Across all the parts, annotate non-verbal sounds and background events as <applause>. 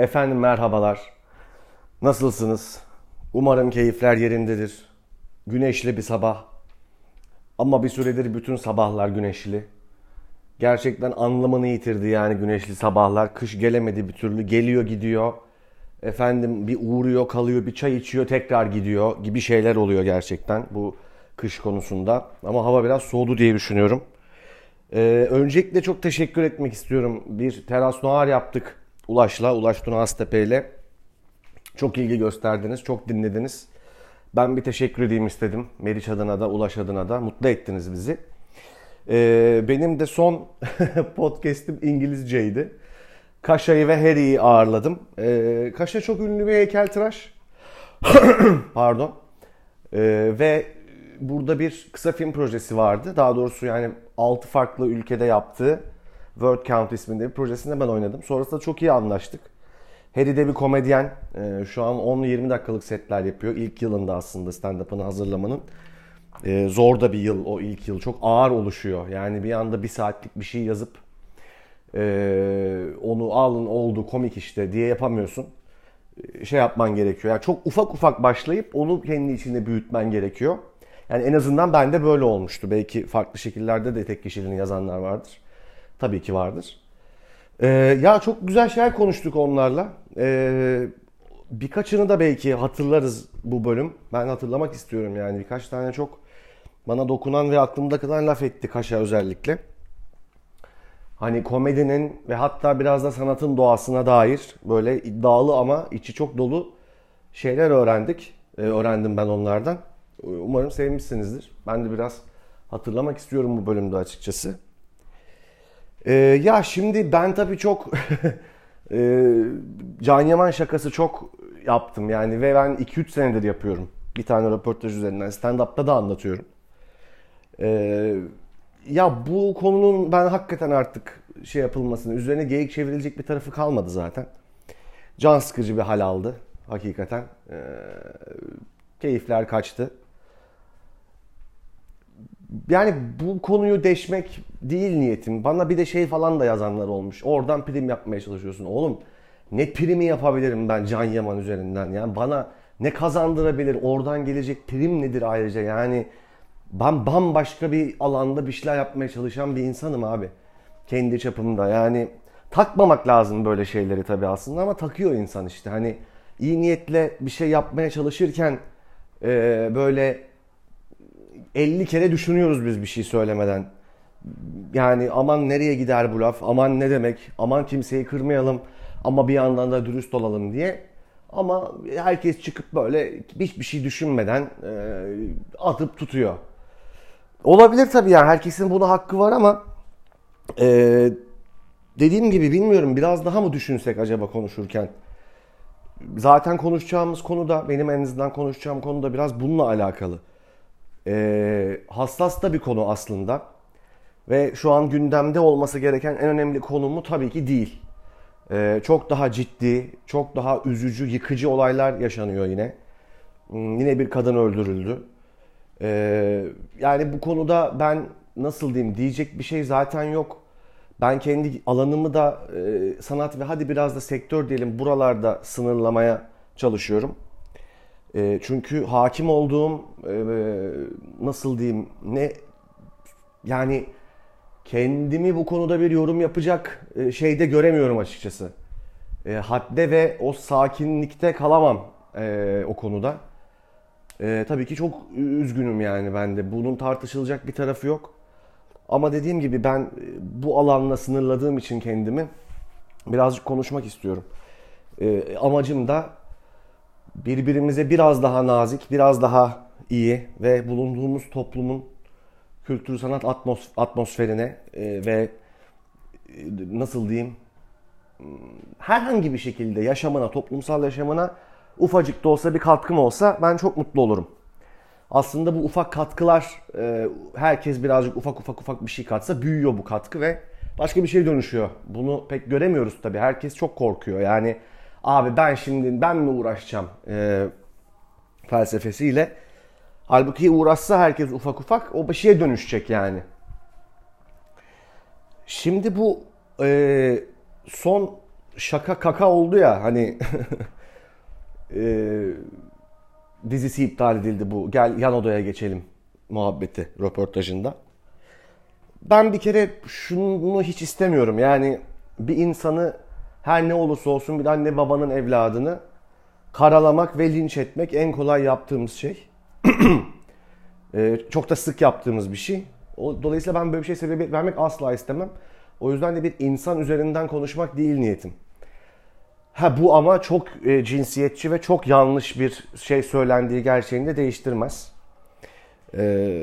Efendim merhabalar. Nasılsınız? Umarım keyifler yerindedir. Güneşli bir sabah. Ama bir süredir bütün sabahlar güneşli. Gerçekten anlamını yitirdi yani güneşli sabahlar. Kış gelemedi bir türlü. Geliyor gidiyor. Efendim bir uğruyor kalıyor bir çay içiyor tekrar gidiyor gibi şeyler oluyor gerçekten bu kış konusunda. Ama hava biraz soğudu diye düşünüyorum. Ee, öncelikle çok teşekkür etmek istiyorum. Bir teras noir yaptık Ulaş'la, Ulaş Tuna Aztepe ile. Çok ilgi gösterdiniz, çok dinlediniz. Ben bir teşekkür edeyim istedim. Meriç adına da, Ulaş adına da. Mutlu ettiniz bizi. Ee, benim de son <laughs> podcast'im İngilizceydi. Kaşa'yı ve Harry'i ağırladım. Ee, Kaşa çok ünlü bir heykeltıraş. <clears throat> Pardon. Ee, ve burada bir kısa film projesi vardı. Daha doğrusu yani 6 farklı ülkede yaptığı Word Count isminde bir projesinde ben oynadım. Sonrasında çok iyi anlaştık. Harry de bir komedyen. Ee, şu an 10-20 dakikalık setler yapıyor. İlk yılında aslında stand-up'ını hazırlamanın. Ee, zor da bir yıl o ilk yıl. Çok ağır oluşuyor. Yani bir anda bir saatlik bir şey yazıp e, onu alın oldu komik işte diye yapamıyorsun. Ee, şey yapman gerekiyor. Yani çok ufak ufak başlayıp onu kendi içinde büyütmen gerekiyor. Yani en azından bende böyle olmuştu. Belki farklı şekillerde de tek kişiliğini yazanlar vardır. Tabii ki vardır. Ee, ya çok güzel şeyler konuştuk onlarla. Ee, birkaçını da belki hatırlarız bu bölüm. Ben hatırlamak istiyorum yani birkaç tane çok bana dokunan ve aklımda kalan laf etti Kaşa özellikle. Hani komedinin ve hatta biraz da sanatın doğasına dair böyle iddialı ama içi çok dolu şeyler öğrendik. Ee, öğrendim ben onlardan. Umarım sevmişsinizdir. Ben de biraz hatırlamak istiyorum bu bölümde açıkçası. Ee, ya şimdi ben tabii çok <laughs> e, Can Yaman şakası çok yaptım yani ve ben 2-3 senedir yapıyorum. Bir tane röportaj üzerinden stand-up'ta da anlatıyorum. Ee, ya bu konunun ben hakikaten artık şey yapılmasını, üzerine geyik çevrilecek bir tarafı kalmadı zaten. Can sıkıcı bir hal aldı hakikaten. Ee, keyifler kaçtı yani bu konuyu deşmek değil niyetim. Bana bir de şey falan da yazanlar olmuş. Oradan prim yapmaya çalışıyorsun. Oğlum ne primi yapabilirim ben Can Yaman üzerinden? Yani bana ne kazandırabilir? Oradan gelecek prim nedir ayrıca? Yani ben bambaşka bir alanda bir şeyler yapmaya çalışan bir insanım abi. Kendi çapımda yani takmamak lazım böyle şeyleri tabii aslında ama takıyor insan işte. Hani iyi niyetle bir şey yapmaya çalışırken böyle 50 kere düşünüyoruz biz bir şey söylemeden. Yani aman nereye gider bu laf, aman ne demek, aman kimseyi kırmayalım ama bir yandan da dürüst olalım diye. Ama herkes çıkıp böyle hiçbir şey düşünmeden e, atıp tutuyor. Olabilir tabii yani herkesin buna hakkı var ama e, dediğim gibi bilmiyorum biraz daha mı düşünsek acaba konuşurken. Zaten konuşacağımız konu da benim en azından konuşacağım konu da biraz bununla alakalı e, hassas da bir konu aslında. Ve şu an gündemde olması gereken en önemli konu mu tabii ki değil. E, çok daha ciddi, çok daha üzücü, yıkıcı olaylar yaşanıyor yine. Hmm, yine bir kadın öldürüldü. E, yani bu konuda ben nasıl diyeyim diyecek bir şey zaten yok. Ben kendi alanımı da e, sanat ve hadi biraz da sektör diyelim buralarda sınırlamaya çalışıyorum. E, çünkü hakim olduğum e, nasıl diyeyim ne yani kendimi bu konuda bir yorum yapacak e, şeyde göremiyorum açıkçası. E, hadde ve o sakinlikte kalamam e, o konuda. E, tabii ki çok üzgünüm yani ben de. Bunun tartışılacak bir tarafı yok. Ama dediğim gibi ben e, bu alanla sınırladığım için kendimi birazcık konuşmak istiyorum. E, amacım da birbirimize biraz daha nazik, biraz daha iyi ve bulunduğumuz toplumun kültür sanat atmos atmosferine e, ve e, nasıl diyeyim herhangi bir şekilde yaşamına, toplumsal yaşamına ufacık da olsa bir katkım olsa ben çok mutlu olurum. Aslında bu ufak katkılar e, herkes birazcık ufak ufak ufak bir şey katsa büyüyor bu katkı ve başka bir şey dönüşüyor. Bunu pek göremiyoruz tabii. Herkes çok korkuyor. Yani abi ben şimdi ben mi uğraşacağım e, felsefesiyle. Halbuki uğraşsa herkes ufak ufak o bir şeye dönüşecek yani. Şimdi bu e, son şaka kaka oldu ya hani <laughs> e, dizisi iptal edildi bu gel yan odaya geçelim muhabbeti röportajında. Ben bir kere şunu hiç istemiyorum yani bir insanı her ne olursa olsun bir anne babanın evladını karalamak ve linç etmek en kolay yaptığımız şey. <clears throat> ee, çok da sık yaptığımız bir şey. O, dolayısıyla ben böyle bir şey sebebiyet vermek asla istemem. O yüzden de bir insan üzerinden konuşmak değil niyetim. Ha bu ama çok e, cinsiyetçi ve çok yanlış bir şey söylendiği gerçeğini de değiştirmez. Ee,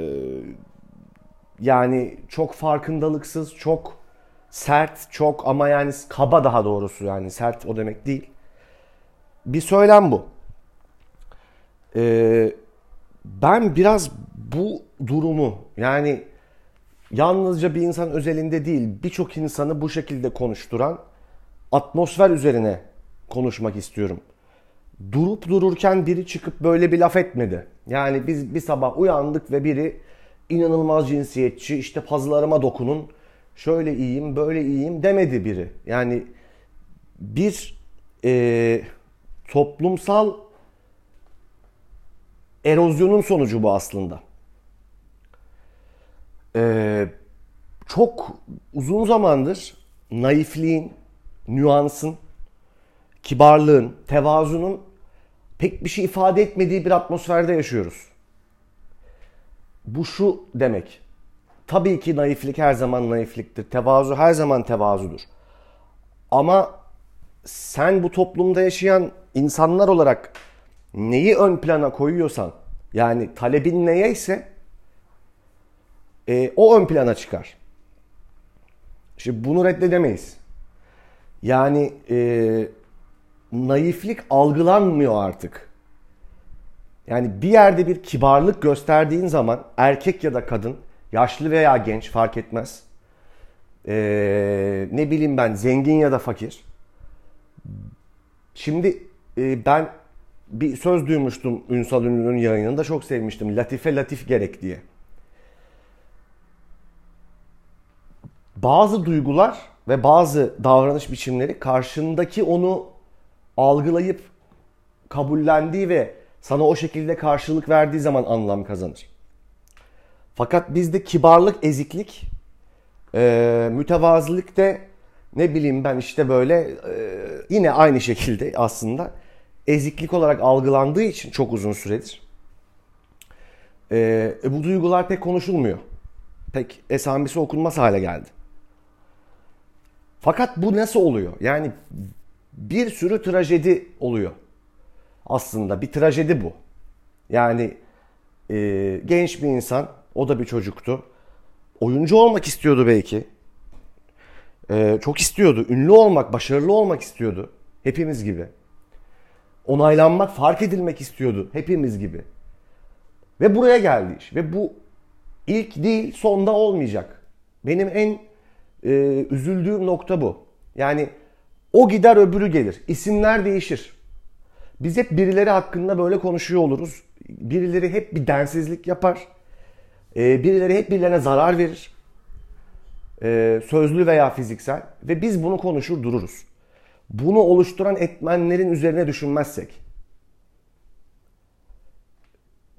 yani çok farkındalıksız, çok sert, çok ama yani kaba daha doğrusu yani sert o demek değil. Bir söylem bu. Ee, ben biraz bu durumu yani yalnızca bir insan özelinde değil birçok insanı bu şekilde konuşturan atmosfer üzerine konuşmak istiyorum. Durup dururken biri çıkıp böyle bir laf etmedi. Yani biz bir sabah uyandık ve biri inanılmaz cinsiyetçi işte pazılarıma dokunun şöyle iyiyim böyle iyiyim demedi biri. Yani bir e, toplumsal erozyonun sonucu bu aslında. Ee, çok uzun zamandır naifliğin, nüansın, kibarlığın, tevazunun pek bir şey ifade etmediği bir atmosferde yaşıyoruz. Bu şu demek. Tabii ki naiflik her zaman naifliktir. Tevazu her zaman tevazudur. Ama sen bu toplumda yaşayan insanlar olarak neyi ön plana koyuyorsan yani talebin neye ise e, o ön plana çıkar. Şimdi bunu reddedemeyiz. Yani e, naiflik algılanmıyor artık. Yani bir yerde bir kibarlık gösterdiğin zaman erkek ya da kadın, yaşlı veya genç fark etmez. Ee, ne bileyim ben zengin ya da fakir. Şimdi e, ben bir söz duymuştum Ünsal Ünlü'nün yayınında çok sevmiştim. Latife latif gerek diye. Bazı duygular ve bazı davranış biçimleri karşındaki onu algılayıp kabullendiği ve sana o şekilde karşılık verdiği zaman anlam kazanır. Fakat bizde kibarlık, eziklik, e, mütevazılık de ne bileyim ben işte böyle e, yine aynı şekilde aslında eziklik olarak algılandığı için çok uzun süredir. E, bu duygular pek konuşulmuyor. Pek esamesi okunmaz hale geldi. Fakat bu nasıl oluyor? Yani bir sürü trajedi oluyor. Aslında bir trajedi bu. Yani e, genç bir insan, o da bir çocuktu. Oyuncu olmak istiyordu belki. E, çok istiyordu. Ünlü olmak, başarılı olmak istiyordu. Hepimiz gibi. Onaylanmak, fark edilmek istiyordu. Hepimiz gibi. Ve buraya geldi iş. Ve bu ilk değil, sonda olmayacak. Benim en e, üzüldüğüm nokta bu. Yani o gider öbürü gelir. İsimler değişir. Biz hep birileri hakkında böyle konuşuyor oluruz. Birileri hep bir densizlik yapar. Ee, birileri hep birilerine zarar verir. Ee, sözlü veya fiziksel. Ve biz bunu konuşur dururuz. Bunu oluşturan etmenlerin üzerine düşünmezsek.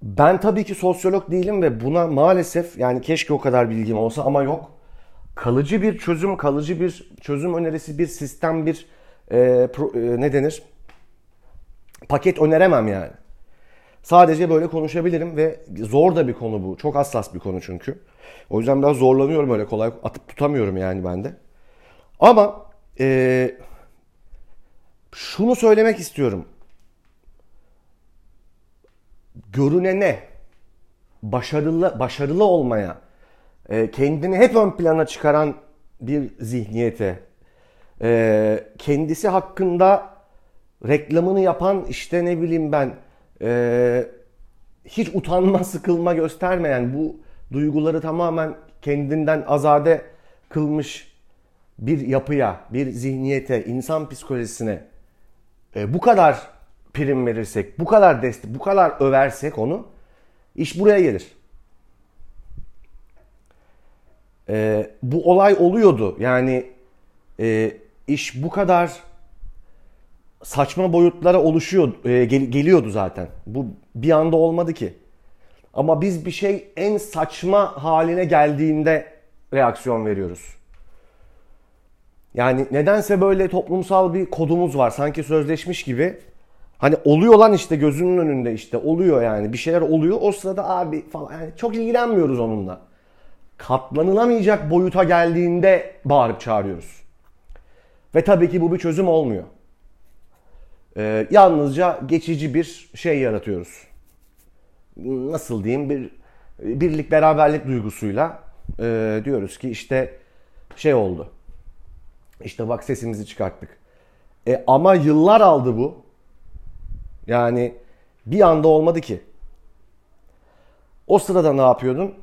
Ben tabii ki sosyolog değilim ve buna maalesef yani keşke o kadar bilgim olsa ama yok kalıcı bir çözüm, kalıcı bir çözüm önerisi, bir sistem, bir e, pro, e, ne denir? Paket öneremem yani. Sadece böyle konuşabilirim ve zor da bir konu bu. Çok hassas bir konu çünkü. O yüzden biraz zorlanıyorum öyle kolay atıp tutamıyorum yani ben de. Ama e, şunu söylemek istiyorum. Görünene, başarılı başarılı olmaya, e, kendini hep ön plana çıkaran bir zihniyete, e, kendisi hakkında reklamını yapan işte ne bileyim ben e, hiç utanma sıkılma göstermeyen bu duyguları tamamen kendinden azade kılmış bir yapıya, bir zihniyete, insan psikolojisine bu kadar prim verirsek, bu kadar destek, bu kadar översek onu iş buraya gelir. e, bu olay oluyordu. Yani e, iş bu kadar saçma boyutlara oluşuyor, e, gel- geliyordu zaten. Bu bir anda olmadı ki. Ama biz bir şey en saçma haline geldiğinde reaksiyon veriyoruz. Yani nedense böyle toplumsal bir kodumuz var. Sanki sözleşmiş gibi. Hani oluyor lan işte gözünün önünde işte oluyor yani bir şeyler oluyor. O sırada abi falan yani çok ilgilenmiyoruz onunla. Katlanılamayacak boyuta geldiğinde bağırıp çağırıyoruz. Ve tabii ki bu bir çözüm olmuyor. Ee, yalnızca geçici bir şey yaratıyoruz. Nasıl diyeyim bir birlik beraberlik duygusuyla e, diyoruz ki işte şey oldu. İşte bak sesimizi çıkarttık. E, ama yıllar aldı bu. Yani bir anda olmadı ki. O sırada ne yapıyordun?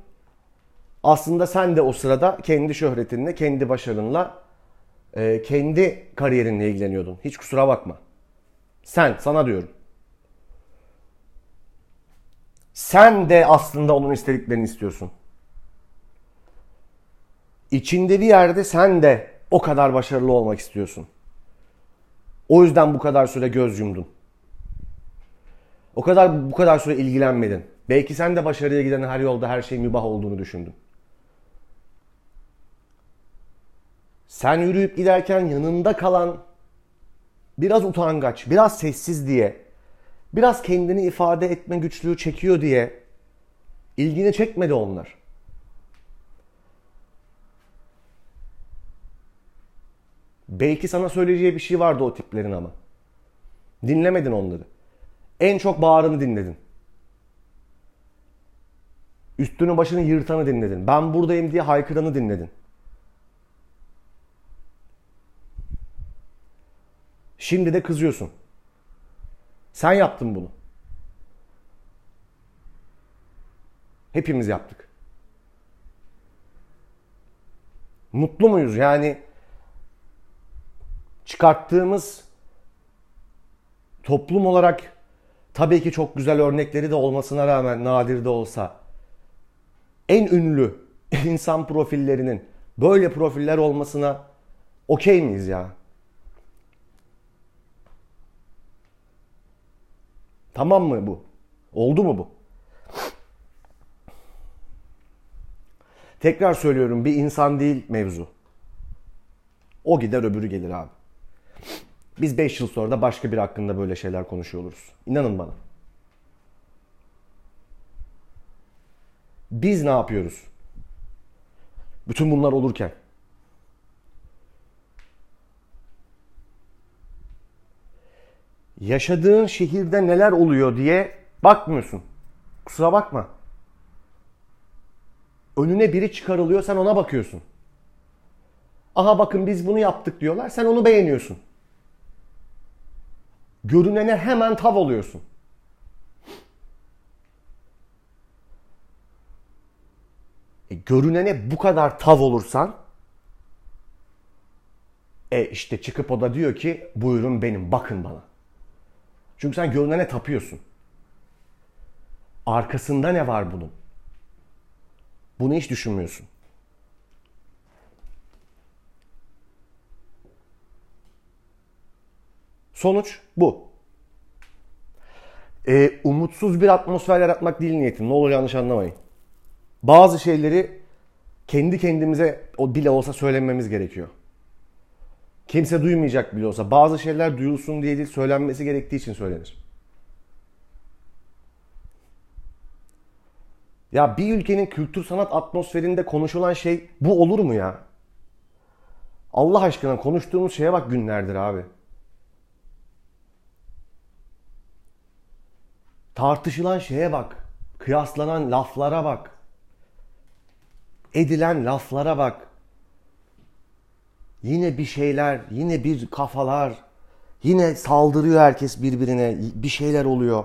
Aslında sen de o sırada kendi şöhretinle, kendi başarınla, e, kendi kariyerinle ilgileniyordun. Hiç kusura bakma. Sen, sana diyorum. Sen de aslında onun istediklerini istiyorsun. İçinde bir yerde sen de o kadar başarılı olmak istiyorsun. O yüzden bu kadar süre göz yumdun. O kadar bu kadar süre ilgilenmedin. Belki sen de başarıya giden her yolda her şey mübah olduğunu düşündün. Sen yürüyüp giderken yanında kalan biraz utangaç, biraz sessiz diye, biraz kendini ifade etme güçlüğü çekiyor diye ilgini çekmedi onlar. Belki sana söyleyeceği bir şey vardı o tiplerin ama. Dinlemedin onları. En çok bağırını dinledin. Üstünü başını yırtanı dinledin. Ben buradayım diye haykıranı dinledin. Şimdi de kızıyorsun. Sen yaptın bunu. Hepimiz yaptık. Mutlu muyuz? Yani çıkarttığımız toplum olarak tabii ki çok güzel örnekleri de olmasına rağmen nadir de olsa en ünlü <laughs> insan profillerinin böyle profiller olmasına okey miyiz ya? Tamam mı bu? Oldu mu bu? Tekrar söylüyorum bir insan değil mevzu. O gider öbürü gelir abi. Biz 5 yıl sonra da başka bir hakkında böyle şeyler konuşuyor oluruz. İnanın bana. Biz ne yapıyoruz? Bütün bunlar olurken. Yaşadığın şehirde neler oluyor diye bakmıyorsun. Kusura bakma. Önüne biri çıkarılıyor sen ona bakıyorsun. Aha bakın biz bunu yaptık diyorlar sen onu beğeniyorsun. Görünene hemen tav oluyorsun. E, görünene bu kadar tav olursan e işte çıkıp o da diyor ki buyurun benim bakın bana. Çünkü sen görünene tapıyorsun. Arkasında ne var bunun? Bunu hiç düşünmüyorsun. Sonuç bu. Ee, umutsuz bir atmosfer yaratmak değil niyetim. Ne olur yanlış anlamayın. Bazı şeyleri kendi kendimize o bile olsa söylememiz gerekiyor. Kimse duymayacak bile olsa. Bazı şeyler duyulsun diye değil, söylenmesi gerektiği için söylenir. Ya bir ülkenin kültür sanat atmosferinde konuşulan şey bu olur mu ya? Allah aşkına konuştuğumuz şeye bak günlerdir abi. Tartışılan şeye bak. Kıyaslanan laflara bak. Edilen laflara bak. Yine bir şeyler, yine bir kafalar. Yine saldırıyor herkes birbirine. Bir şeyler oluyor.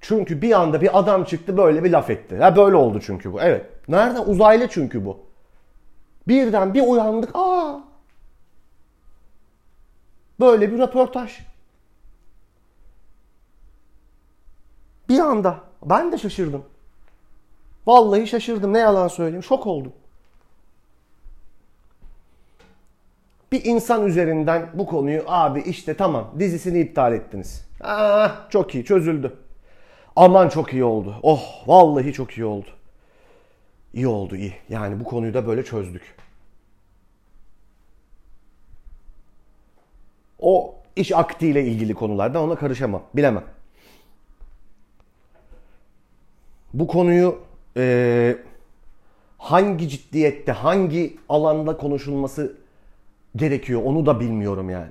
Çünkü bir anda bir adam çıktı böyle bir laf etti. Ya böyle oldu çünkü bu. Evet. Nerede? Uzaylı çünkü bu. Birden bir uyandık. Aa! Böyle bir röportaj. Bir anda. Ben de şaşırdım. Vallahi şaşırdım. Ne yalan söyleyeyim. Şok oldum. bir insan üzerinden bu konuyu abi işte tamam dizisini iptal ettiniz. Ah çok iyi çözüldü. Aman çok iyi oldu. Oh vallahi çok iyi oldu. İyi oldu iyi. Yani bu konuyu da böyle çözdük. O iş aktiyle ilgili konularda ona karışamam. Bilemem. Bu konuyu e, hangi ciddiyette, hangi alanda konuşulması gerekiyor onu da bilmiyorum yani.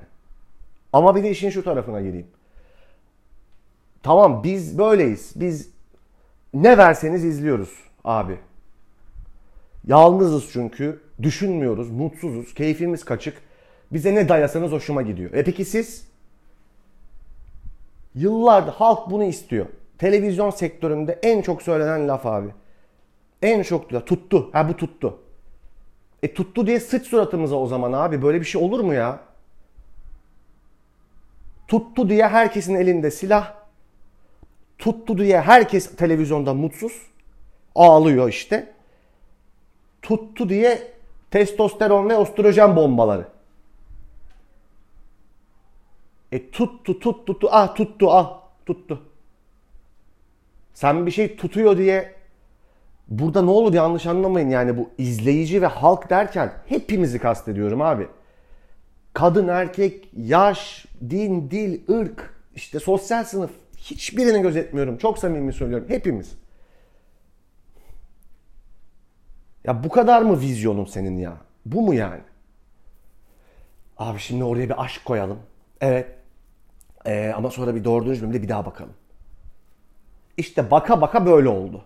Ama bir de işin şu tarafına gireyim. Tamam biz böyleyiz. Biz ne verseniz izliyoruz abi. Yalnızız çünkü. Düşünmüyoruz, mutsuzuz, keyfimiz kaçık. Bize ne dayasanız hoşuma gidiyor. E peki siz? Yıllardır halk bunu istiyor. Televizyon sektöründe en çok söylenen laf abi. En çok da tuttu. Ha bu tuttu. E tuttu diye sıç suratımıza o zaman abi. Böyle bir şey olur mu ya? Tuttu diye herkesin elinde silah. Tuttu diye herkes televizyonda mutsuz. Ağlıyor işte. Tuttu diye testosteron ve östrojen bombaları. E tuttu tuttu tuttu ah tuttu ah tuttu. Sen bir şey tutuyor diye burada ne olur yanlış anlamayın yani bu izleyici ve halk derken hepimizi kastediyorum abi. Kadın, erkek, yaş, din, dil, ırk, işte sosyal sınıf hiçbirini gözetmiyorum. Çok samimi söylüyorum. Hepimiz. Ya bu kadar mı vizyonun senin ya? Bu mu yani? Abi şimdi oraya bir aşk koyalım. Evet. Ee, ama sonra bir dönüş bölümde bir daha bakalım. İşte baka baka böyle oldu.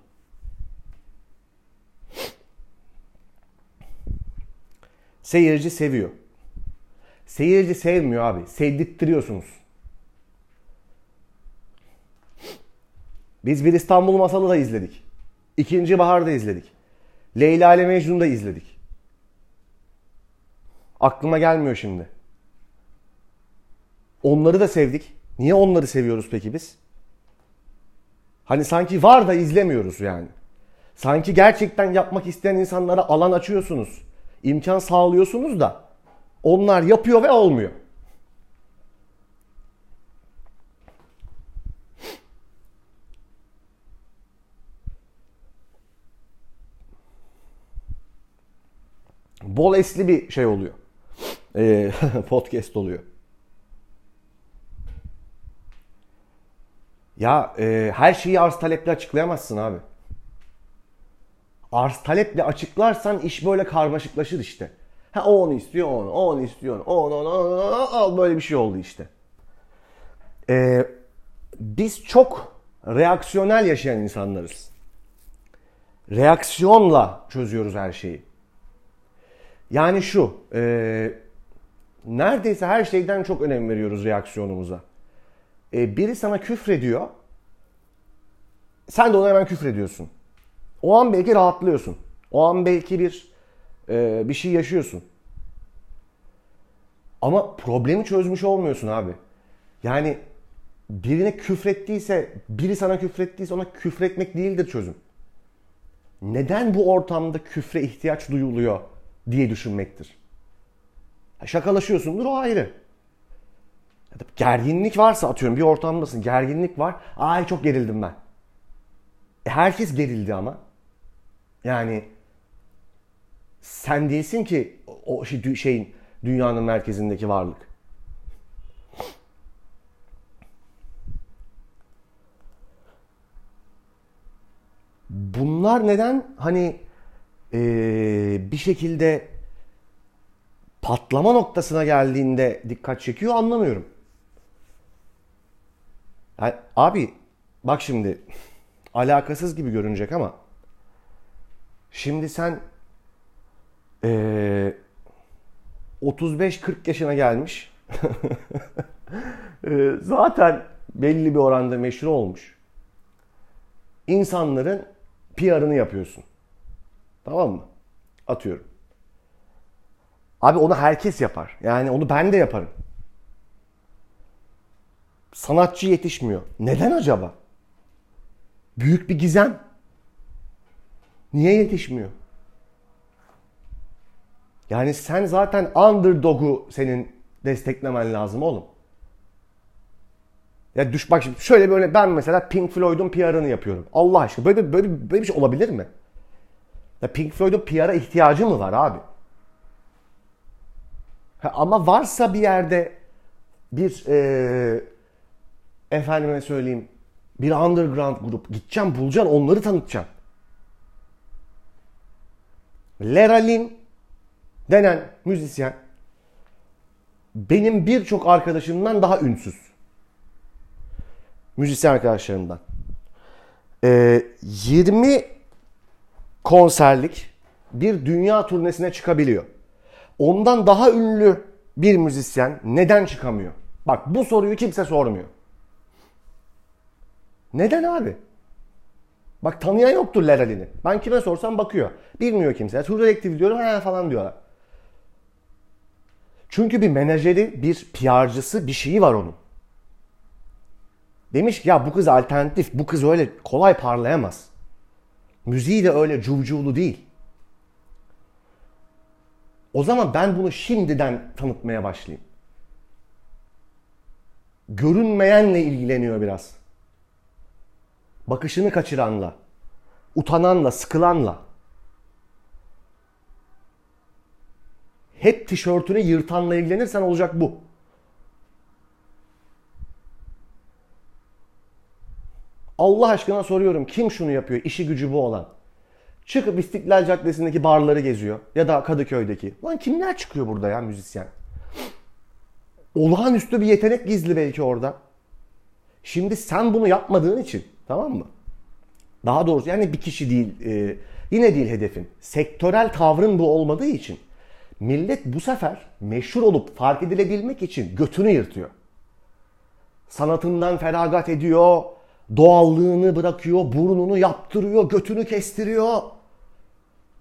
Seyirci seviyor. Seyirci sevmiyor abi. Sevdirttiriyorsunuz. Biz bir İstanbul Masalı da izledik. İkinci Bahar da izledik. Leyla ile Mecnun da izledik. Aklıma gelmiyor şimdi. Onları da sevdik. Niye onları seviyoruz peki biz? Hani sanki var da izlemiyoruz yani. Sanki gerçekten yapmak isteyen insanlara alan açıyorsunuz. İmkan sağlıyorsunuz da onlar yapıyor ve olmuyor. Bol esli bir şey oluyor. Ee, <laughs> podcast oluyor. Ya e, her şeyi arz taleple açıklayamazsın abi. Arz taleple açıklarsan iş böyle karmaşıklaşır işte. Ha o onu istiyor, onu, o onu istiyor, o onu, onu, onu, onu, al böyle bir şey oldu işte. Ee, biz çok reaksiyonel yaşayan insanlarız. Reaksiyonla çözüyoruz her şeyi. Yani şu, e, neredeyse her şeyden çok önem veriyoruz reaksiyonumuza e, biri sana küfrediyor. Sen de ona hemen küfrediyorsun. O an belki rahatlıyorsun. O an belki bir e, bir şey yaşıyorsun. Ama problemi çözmüş olmuyorsun abi. Yani birine küfrettiyse, biri sana küfrettiyse ona küfretmek değildir çözüm. Neden bu ortamda küfre ihtiyaç duyuluyor diye düşünmektir. Şakalaşıyorsundur o ayrı. Gerginlik varsa atıyorum bir ortamdasın gerginlik var. Ay çok gerildim ben. E herkes gerildi ama. Yani sen değilsin ki o şey, şeyin dünyanın merkezindeki varlık. Bunlar neden hani ee, bir şekilde patlama noktasına geldiğinde dikkat çekiyor anlamıyorum. Yani, abi bak şimdi alakasız gibi görünecek ama şimdi sen ee, 35-40 yaşına gelmiş <laughs> e, zaten belli bir oranda meşhur olmuş insanların PR'ını yapıyorsun. Tamam mı? Atıyorum. Abi onu herkes yapar. Yani onu ben de yaparım sanatçı yetişmiyor. Neden acaba? Büyük bir gizem. Niye yetişmiyor? Yani sen zaten underdog'u senin desteklemen lazım oğlum. Ya düş bak şimdi şöyle böyle ben mesela Pink Floyd'un PR'ını yapıyorum. Allah aşkına böyle böyle böyle bir şey olabilir mi? Ya Pink Floyd'un PR'a ihtiyacı mı var abi? Ha, ama varsa bir yerde bir e, efendime söyleyeyim bir underground grup gideceğim bulacaksın onları tanıtacaksın. Leralin denen müzisyen benim birçok arkadaşımdan daha ünsüz. Müzisyen arkadaşlarımdan. Ee, 20 konserlik bir dünya turnesine çıkabiliyor. Ondan daha ünlü bir müzisyen neden çıkamıyor? Bak bu soruyu kimse sormuyor. Neden abi? Bak tanıyan yoktur Leralini. Ben kime sorsam bakıyor. Bilmiyor kimse. True Detective diyorum he falan diyorlar. Çünkü bir menajeri, bir PR'cısı bir şeyi var onun. Demiş ki ya bu kız alternatif, bu kız öyle kolay parlayamaz. Müziği de öyle cuvcuvlu değil. O zaman ben bunu şimdiden tanıtmaya başlayayım. Görünmeyenle ilgileniyor biraz. Bakışını kaçıranla, utananla, sıkılanla. Hep tişörtünü yırtanla ilgilenirsen olacak bu. Allah aşkına soruyorum kim şunu yapıyor işi gücü bu olan? Çıkıp İstiklal Caddesi'ndeki barları geziyor ya da Kadıköy'deki. Lan kimler çıkıyor burada ya müzisyen? Olağanüstü bir yetenek gizli belki orada. Şimdi sen bunu yapmadığın için tamam mı? Daha doğrusu yani bir kişi değil e, yine değil hedefin. Sektörel tavrın bu olmadığı için millet bu sefer meşhur olup fark edilebilmek için götünü yırtıyor. Sanatından feragat ediyor, doğallığını bırakıyor, burnunu yaptırıyor, götünü kestiriyor.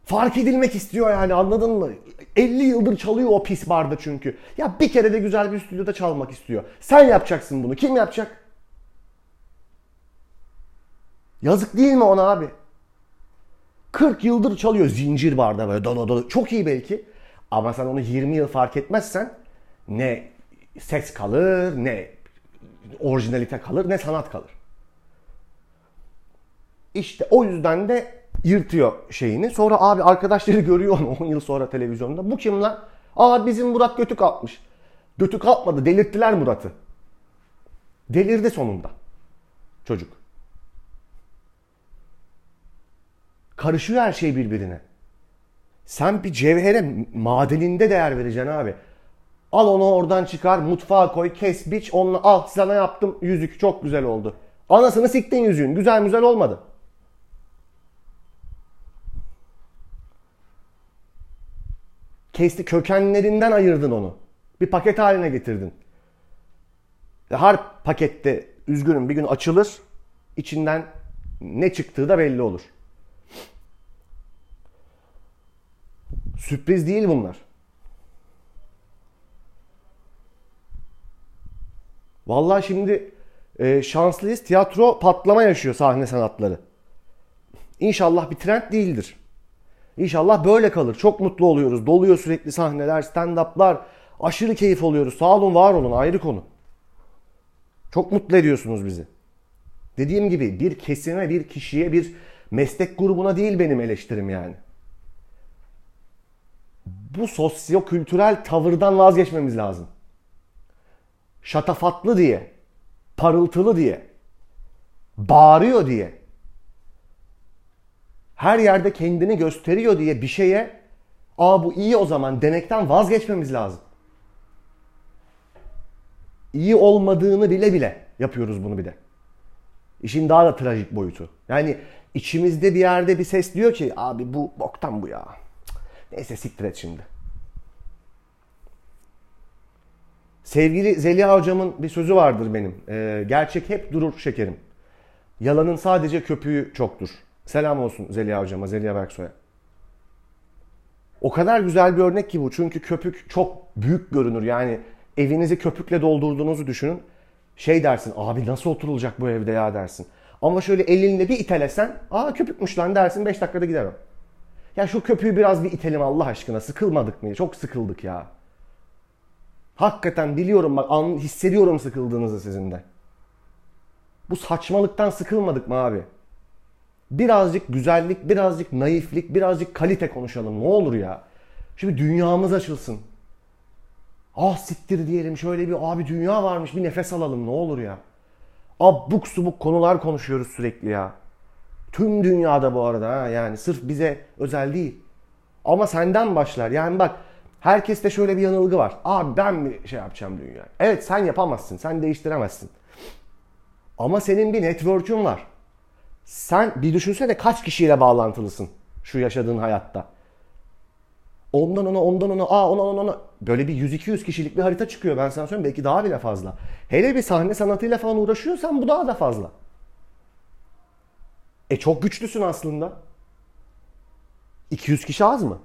Fark edilmek istiyor yani anladın mı? 50 yıldır çalıyor o pis barda çünkü. Ya bir kere de güzel bir stüdyoda çalmak istiyor. Sen yapacaksın bunu. Kim yapacak? Yazık değil mi ona abi? 40 yıldır çalıyor zincir barda böyle dolu dolu. Çok iyi belki. Ama sen onu 20 yıl fark etmezsen ne ses kalır, ne orijinalite kalır, ne sanat kalır. İşte o yüzden de yırtıyor şeyini. Sonra abi arkadaşları <laughs> görüyor onu 10 yıl sonra televizyonda. Bu kim lan? Aa bizim Murat götü kalkmış. Götü kalkmadı. Delirttiler Murat'ı. Delirdi sonunda. Çocuk. Karışıyor her şey birbirine. Sen bir cevhere madeninde değer vereceksin abi. Al onu oradan çıkar, mutfağa koy, kes, biç, onunla al sana yaptım yüzük çok güzel oldu. Anasını siktin yüzüğün. Güzel güzel olmadı. Kesti kökenlerinden ayırdın onu. Bir paket haline getirdin. Her pakette üzgünüm bir gün açılır. içinden ne çıktığı da belli olur. Sürpriz değil bunlar. Vallahi şimdi e, şanslıyız. Tiyatro patlama yaşıyor sahne sanatları. İnşallah bir trend değildir. İnşallah böyle kalır. Çok mutlu oluyoruz. Doluyor sürekli sahneler, stand-up'lar. Aşırı keyif oluyoruz. Sağ olun, var olun. Ayrı konu. Çok mutlu ediyorsunuz bizi. Dediğim gibi bir kesime, bir kişiye, bir meslek grubuna değil benim eleştirim yani. Bu sosyo-kültürel tavırdan vazgeçmemiz lazım. Şatafatlı diye, parıltılı diye, bağırıyor diye, her yerde kendini gösteriyor diye bir şeye aa bu iyi o zaman demekten vazgeçmemiz lazım. İyi olmadığını bile bile yapıyoruz bunu bir de. İşin daha da trajik boyutu. Yani içimizde bir yerde bir ses diyor ki abi bu boktan bu ya. Neyse siktir et şimdi. Sevgili Zeliha hocamın bir sözü vardır benim. Ee, gerçek hep durur şekerim. Yalanın sadece köpüğü çoktur. Selam olsun Zeliha hocama, Zeliha Berksoy'a. O kadar güzel bir örnek ki bu. Çünkü köpük çok büyük görünür. Yani evinizi köpükle doldurduğunuzu düşünün. Şey dersin, abi nasıl oturulacak bu evde ya dersin. Ama şöyle elinle bir itelesen, aa köpükmüş lan dersin 5 dakikada gider o. Ya şu köpüğü biraz bir itelim Allah aşkına. Sıkılmadık mı? Çok sıkıldık ya. Hakikaten biliyorum bak an, hissediyorum sıkıldığınızı sizin de. Bu saçmalıktan sıkılmadık mı abi? Birazcık güzellik, birazcık naiflik, birazcık kalite konuşalım. Ne olur ya. Şimdi dünyamız açılsın. Ah siktir diyelim şöyle bir abi dünya varmış bir nefes alalım ne olur ya. Abuk subuk konular konuşuyoruz sürekli ya. Tüm dünyada bu arada ha yani sırf bize özel değil. Ama senden başlar. Yani bak herkeste şöyle bir yanılgı var. Abi ben mi şey yapacağım dünya? Evet sen yapamazsın. Sen değiştiremezsin. Ama senin bir network'ün var. Sen bir düşünsene kaç kişiyle bağlantılısın şu yaşadığın hayatta. Ondan ona, ondan ona, aa ona, ona, ona. Böyle bir 100-200 kişilik bir harita çıkıyor ben sana söyleyeyim. Belki daha bile fazla. Hele bir sahne sanatıyla falan uğraşıyorsan bu daha da fazla. E çok güçlüsün aslında. 200 kişi az mı?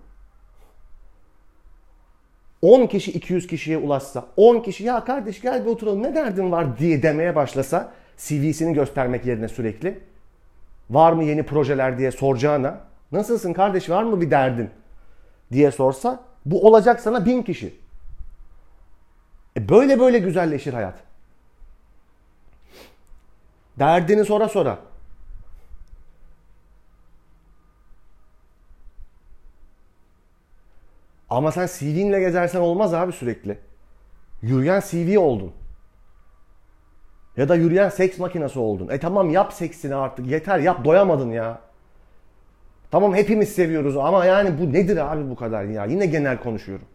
10 kişi 200 kişiye ulaşsa, 10 kişi ya kardeş gel bir oturalım ne derdin var diye demeye başlasa CV'sini göstermek yerine sürekli var mı yeni projeler diye soracağına nasılsın kardeş var mı bir derdin diye sorsa bu olacak sana bin kişi. E böyle böyle güzelleşir hayat. Derdini sonra sonra. Ama sen CV'nle gezersen olmaz abi sürekli. Yürüyen CV oldun. Ya da yürüyen seks makinesi oldun. E tamam yap seksini artık yeter yap doyamadın ya. Tamam hepimiz seviyoruz ama yani bu nedir abi bu kadar ya? Yine genel konuşuyorum.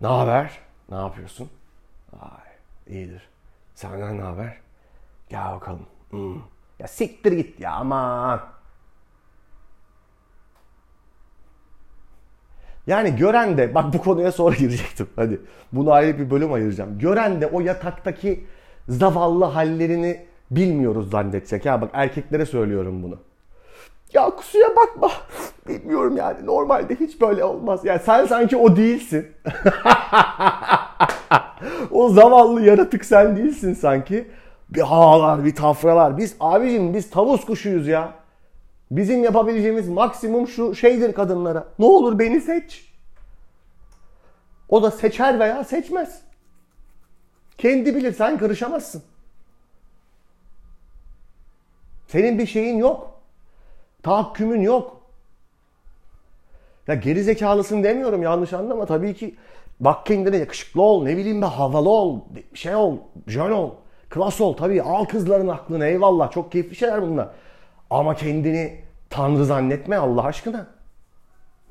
Ne haber? Ne yapıyorsun? Ay iyidir. Senden ne haber? Gel bakalım. Hmm. Ya siktir git ya aman. Yani gören de bak bu konuya sonra <laughs> girecektim. Hadi bunu ayrı bir bölüm ayıracağım. Gören de o yataktaki zavallı hallerini bilmiyoruz zannedecek. Ya bak erkeklere söylüyorum bunu. Ya kusura bakma. Bilmiyorum yani normalde hiç böyle olmaz. Yani sen sanki o değilsin. <laughs> o zavallı yaratık sen değilsin sanki. Bir havalar, bir tafralar. Biz abicim biz tavus kuşuyuz ya. Bizim yapabileceğimiz maksimum şu şeydir kadınlara. Ne olur beni seç. O da seçer veya seçmez. Kendi bilir sen karışamazsın. Senin bir şeyin yok. Tahakkümün yok. Ya geri zekalısın demiyorum yanlış anlama. Tabii ki bak kendine yakışıklı ol, ne bileyim be havalı ol, şey ol, jön ol, klas ol. Tabii al kızların aklını eyvallah çok keyifli şeyler bunlar. Ama kendini tanrı zannetme Allah aşkına.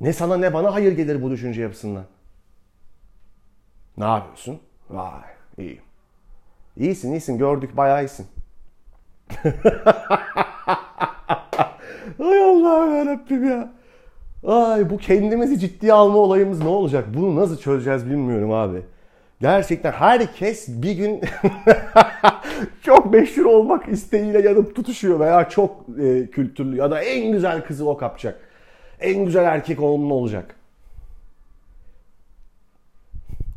Ne sana ne bana hayır gelir bu düşünce yapısından. Ne yapıyorsun? Vay iyi. İyisin iyisin gördük bayağı iyisin. <laughs> Ay Allah'ım yarabbim ya. Ay bu kendimizi ciddiye alma olayımız ne olacak? Bunu nasıl çözeceğiz bilmiyorum abi. Gerçekten herkes bir gün <laughs> çok meşhur olmak isteğiyle yanıp tutuşuyor veya çok e, kültürlü ya da en güzel kızı o kapacak. En güzel erkek onun olacak.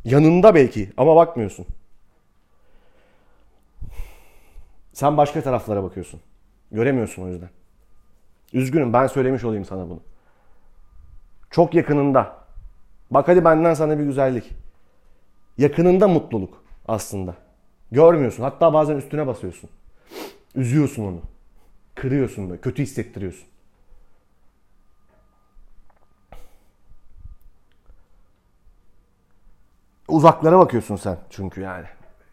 Yanında belki ama bakmıyorsun. Sen başka taraflara bakıyorsun. Göremiyorsun o yüzden. Üzgünüm ben söylemiş olayım sana bunu. Çok yakınında. Bak hadi benden sana bir güzellik. Yakınında mutluluk aslında. Görmüyorsun. Hatta bazen üstüne basıyorsun. Üzüyorsun onu. Kırıyorsun böyle. Kötü hissettiriyorsun. Uzaklara bakıyorsun sen çünkü yani.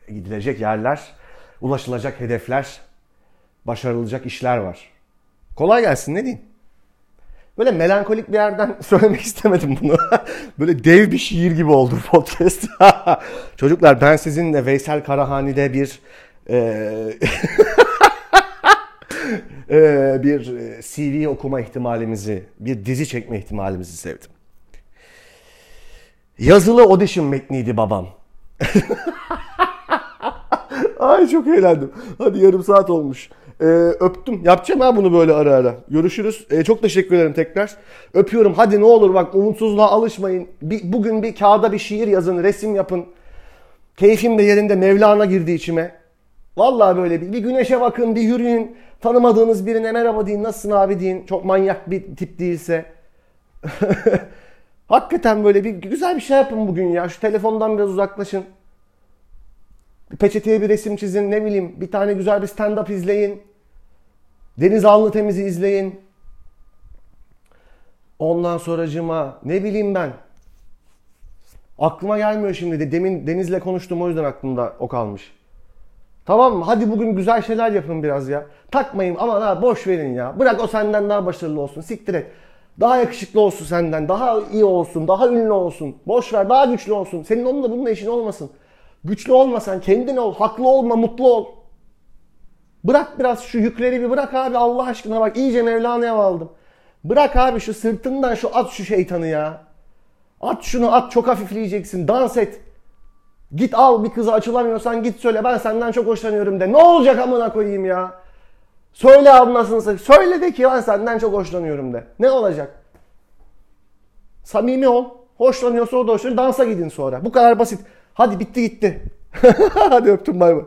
Gidilecek yerler, ulaşılacak hedefler, başarılacak işler var. Kolay gelsin ne diyeyim? Böyle melankolik bir yerden <laughs> söylemek istemedim bunu. <laughs> Böyle dev bir şiir gibi oldu podcast. <laughs> Çocuklar ben sizinle Veysel Karahani'de bir e, e, bir CV okuma ihtimalimizi, bir dizi çekme ihtimalimizi sevdim. Yazılı audition metniydi babam. Ay çok eğlendim. Hadi yarım saat olmuş. Ee, öptüm. Yapacağım ha bunu böyle ara ara. Görüşürüz. Ee, çok teşekkür ederim tekrar. Öpüyorum. Hadi ne olur bak umutsuzluğa alışmayın. Bir, bugün bir kağıda bir şiir yazın, resim yapın. Keyfim de yerinde Mevlana girdi içime. Vallahi böyle bir, bir güneşe bakın, bir yürüyün. Tanımadığınız birine merhaba deyin, nasılsın abi deyin. Çok manyak bir tip değilse. <laughs> Hakikaten böyle bir güzel bir şey yapın bugün ya. Şu telefondan biraz uzaklaşın. Peçeteye bir resim çizin ne bileyim. Bir tane güzel bir stand-up izleyin. Deniz Alnı Temiz'i izleyin. Ondan sonracıma ne bileyim ben. Aklıma gelmiyor şimdi de. Demin Deniz'le konuştum o yüzden aklımda o kalmış. Tamam mı? Hadi bugün güzel şeyler yapın biraz ya. Takmayın ama ha boş verin ya. Bırak o senden daha başarılı olsun. Siktir et. Daha yakışıklı olsun senden. Daha iyi olsun. Daha ünlü olsun. Boş ver. Daha güçlü olsun. Senin onunla bununla işin olmasın. Güçlü olmasan kendin ol. Haklı olma. Mutlu ol. Bırak biraz şu yükleri bir bırak abi Allah aşkına bak iyice Mevlana'ya aldım. Bırak abi şu sırtından şu at şu şeytanı ya. At şunu at çok hafifleyeceksin. Dans et. Git al bir kızı açılamıyorsan git söyle ben senden çok hoşlanıyorum de. Ne olacak amına koyayım ya. Söyle ablasını söyle de ki ben senden çok hoşlanıyorum de. Ne olacak? Samimi ol. Hoşlanıyorsa o da hoşlanıyor. Dansa gidin sonra. Bu kadar basit. Hadi bitti gitti. <laughs> Hadi öptüm bay bay.